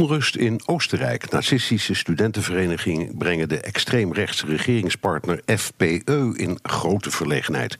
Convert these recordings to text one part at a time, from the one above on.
Onrust in Oostenrijk. Nazistische studentenverenigingen brengen de extreemrechtse regeringspartner FPE in grote verlegenheid.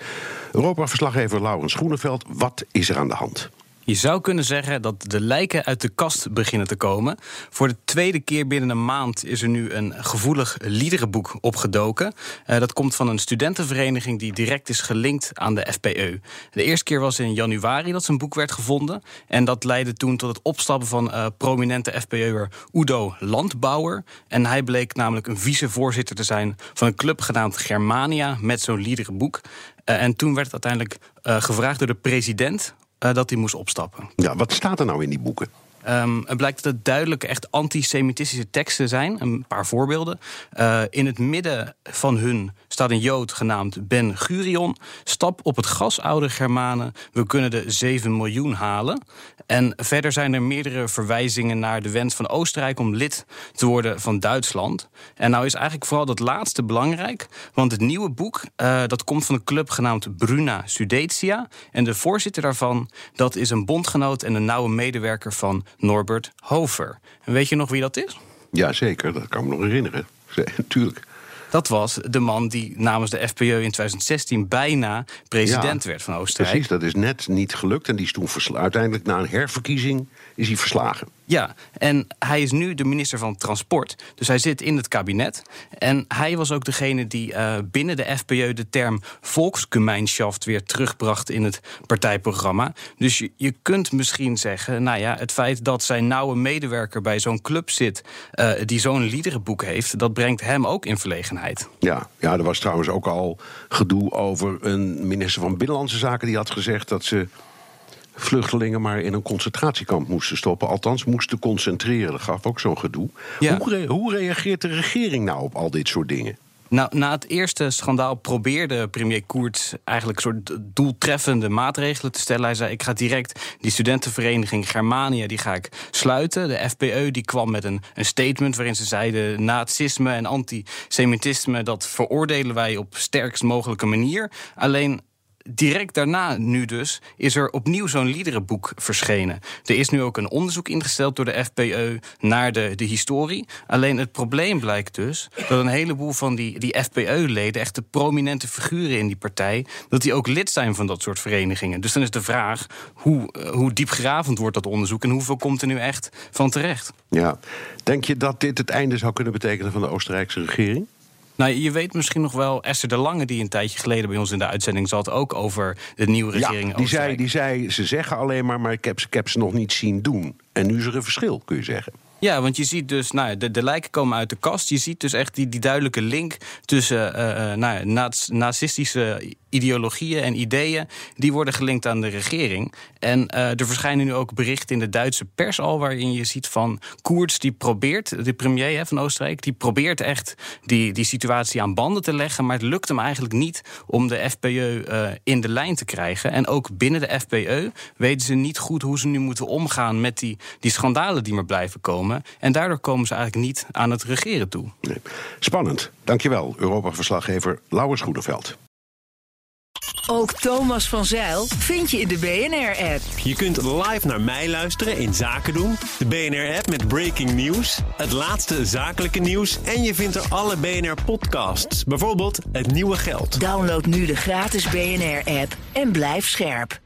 Europa-verslaggever Laurens Groeneveld, wat is er aan de hand? Je zou kunnen zeggen dat de lijken uit de kast beginnen te komen. Voor de tweede keer binnen een maand is er nu een gevoelig liederenboek opgedoken. Uh, dat komt van een studentenvereniging die direct is gelinkt aan de FPE. De eerste keer was in januari dat zijn boek werd gevonden. En dat leidde toen tot het opstappen van uh, prominente FPE'er Udo Landbauer. En hij bleek namelijk een vicevoorzitter te zijn van een club genaamd Germania met zo'n liederenboek. Uh, en toen werd het uiteindelijk gevraagd door de president dat hij moest opstappen. Ja, wat staat er nou in die boeken? Um, het blijkt dat het duidelijk echt antisemitische teksten zijn. Een paar voorbeelden. Uh, in het midden van hun staat een Jood genaamd Ben Gurion. Stap op het gas, oude Germanen. We kunnen de 7 miljoen halen. En verder zijn er meerdere verwijzingen naar de wens van Oostenrijk om lid te worden van Duitsland. En nou is eigenlijk vooral dat laatste belangrijk. Want het nieuwe boek uh, dat komt van een club genaamd Bruna Sudetia. En de voorzitter daarvan dat is een bondgenoot en een nauwe medewerker van Norbert Hover. En weet je nog wie dat is? Jazeker, dat kan me nog herinneren. Natuurlijk. Dat was de man die namens de FPÖ in 2016 bijna president ja, werd van Oostenrijk. Precies, dat is net niet gelukt. En die is toen uiteindelijk na een herverkiezing is hij verslagen. Ja, en hij is nu de minister van Transport. Dus hij zit in het kabinet. En hij was ook degene die uh, binnen de FPÖ de term volksgemeinschaft weer terugbracht in het partijprogramma. Dus je, je kunt misschien zeggen, nou ja, het feit dat zijn nauwe medewerker bij zo'n club zit, uh, die zo'n liederenboek heeft, dat brengt hem ook in verlegenheid. Ja, ja, er was trouwens ook al gedoe over een minister van Binnenlandse Zaken die had gezegd dat ze vluchtelingen maar in een concentratiekamp moesten stoppen. Althans, moesten concentreren. Dat gaf ook zo'n gedoe. Ja. Hoe, re hoe reageert de regering nou op al dit soort dingen? Nou, na het eerste schandaal probeerde premier Koert eigenlijk soort doeltreffende maatregelen te stellen. Hij zei: Ik ga direct die studentenvereniging Germania die ga ik sluiten. De FPE die kwam met een, een statement waarin ze zeiden: nazisme en antisemitisme dat veroordelen wij op sterkst mogelijke manier. Alleen direct daarna nu dus is er opnieuw zo'n liederenboek verschenen. Er is nu ook een onderzoek ingesteld door de FPE naar de, de historie. Alleen het probleem blijkt dus dat een heleboel van die, die FPE-leden... echte prominente figuren in die partij... dat die ook lid zijn van dat soort verenigingen. Dus dan is de vraag hoe, hoe diepgravend wordt dat onderzoek... en hoeveel komt er nu echt van terecht? Ja. Denk je dat dit het einde zou kunnen betekenen van de Oostenrijkse regering? Nou, je weet misschien nog wel, Esther de Lange, die een tijdje geleden bij ons in de uitzending zat, ook over de nieuwe regering. Ja, die zei, die zei, ze zeggen alleen maar, maar ik heb, ik heb ze nog niet zien doen. En nu is er een verschil, kun je zeggen. Ja, want je ziet dus, nou, de, de lijken komen uit de kast. Je ziet dus echt die, die duidelijke link tussen uh, nou, nazistische ideologieën en ideeën. Die worden gelinkt aan de regering. En uh, er verschijnen nu ook berichten in de Duitse pers al. waarin je ziet van Koerts, die probeert, de premier hè, van Oostenrijk. die probeert echt die, die situatie aan banden te leggen. Maar het lukt hem eigenlijk niet om de FPE in de lijn te krijgen. En ook binnen de FPE weten ze niet goed hoe ze nu moeten omgaan met die, die schandalen die maar blijven komen. En daardoor komen ze eigenlijk niet aan het regeren toe. Nee. Spannend. Dankjewel, Europa-verslaggever Lauwers Goedeveld. Ook Thomas van Zeil vind je in de BNR-app. Je kunt live naar mij luisteren in Zaken doen. De BNR-app met breaking news, het laatste zakelijke nieuws... en je vindt er alle BNR-podcasts, bijvoorbeeld Het Nieuwe Geld. Download nu de gratis BNR-app en blijf scherp.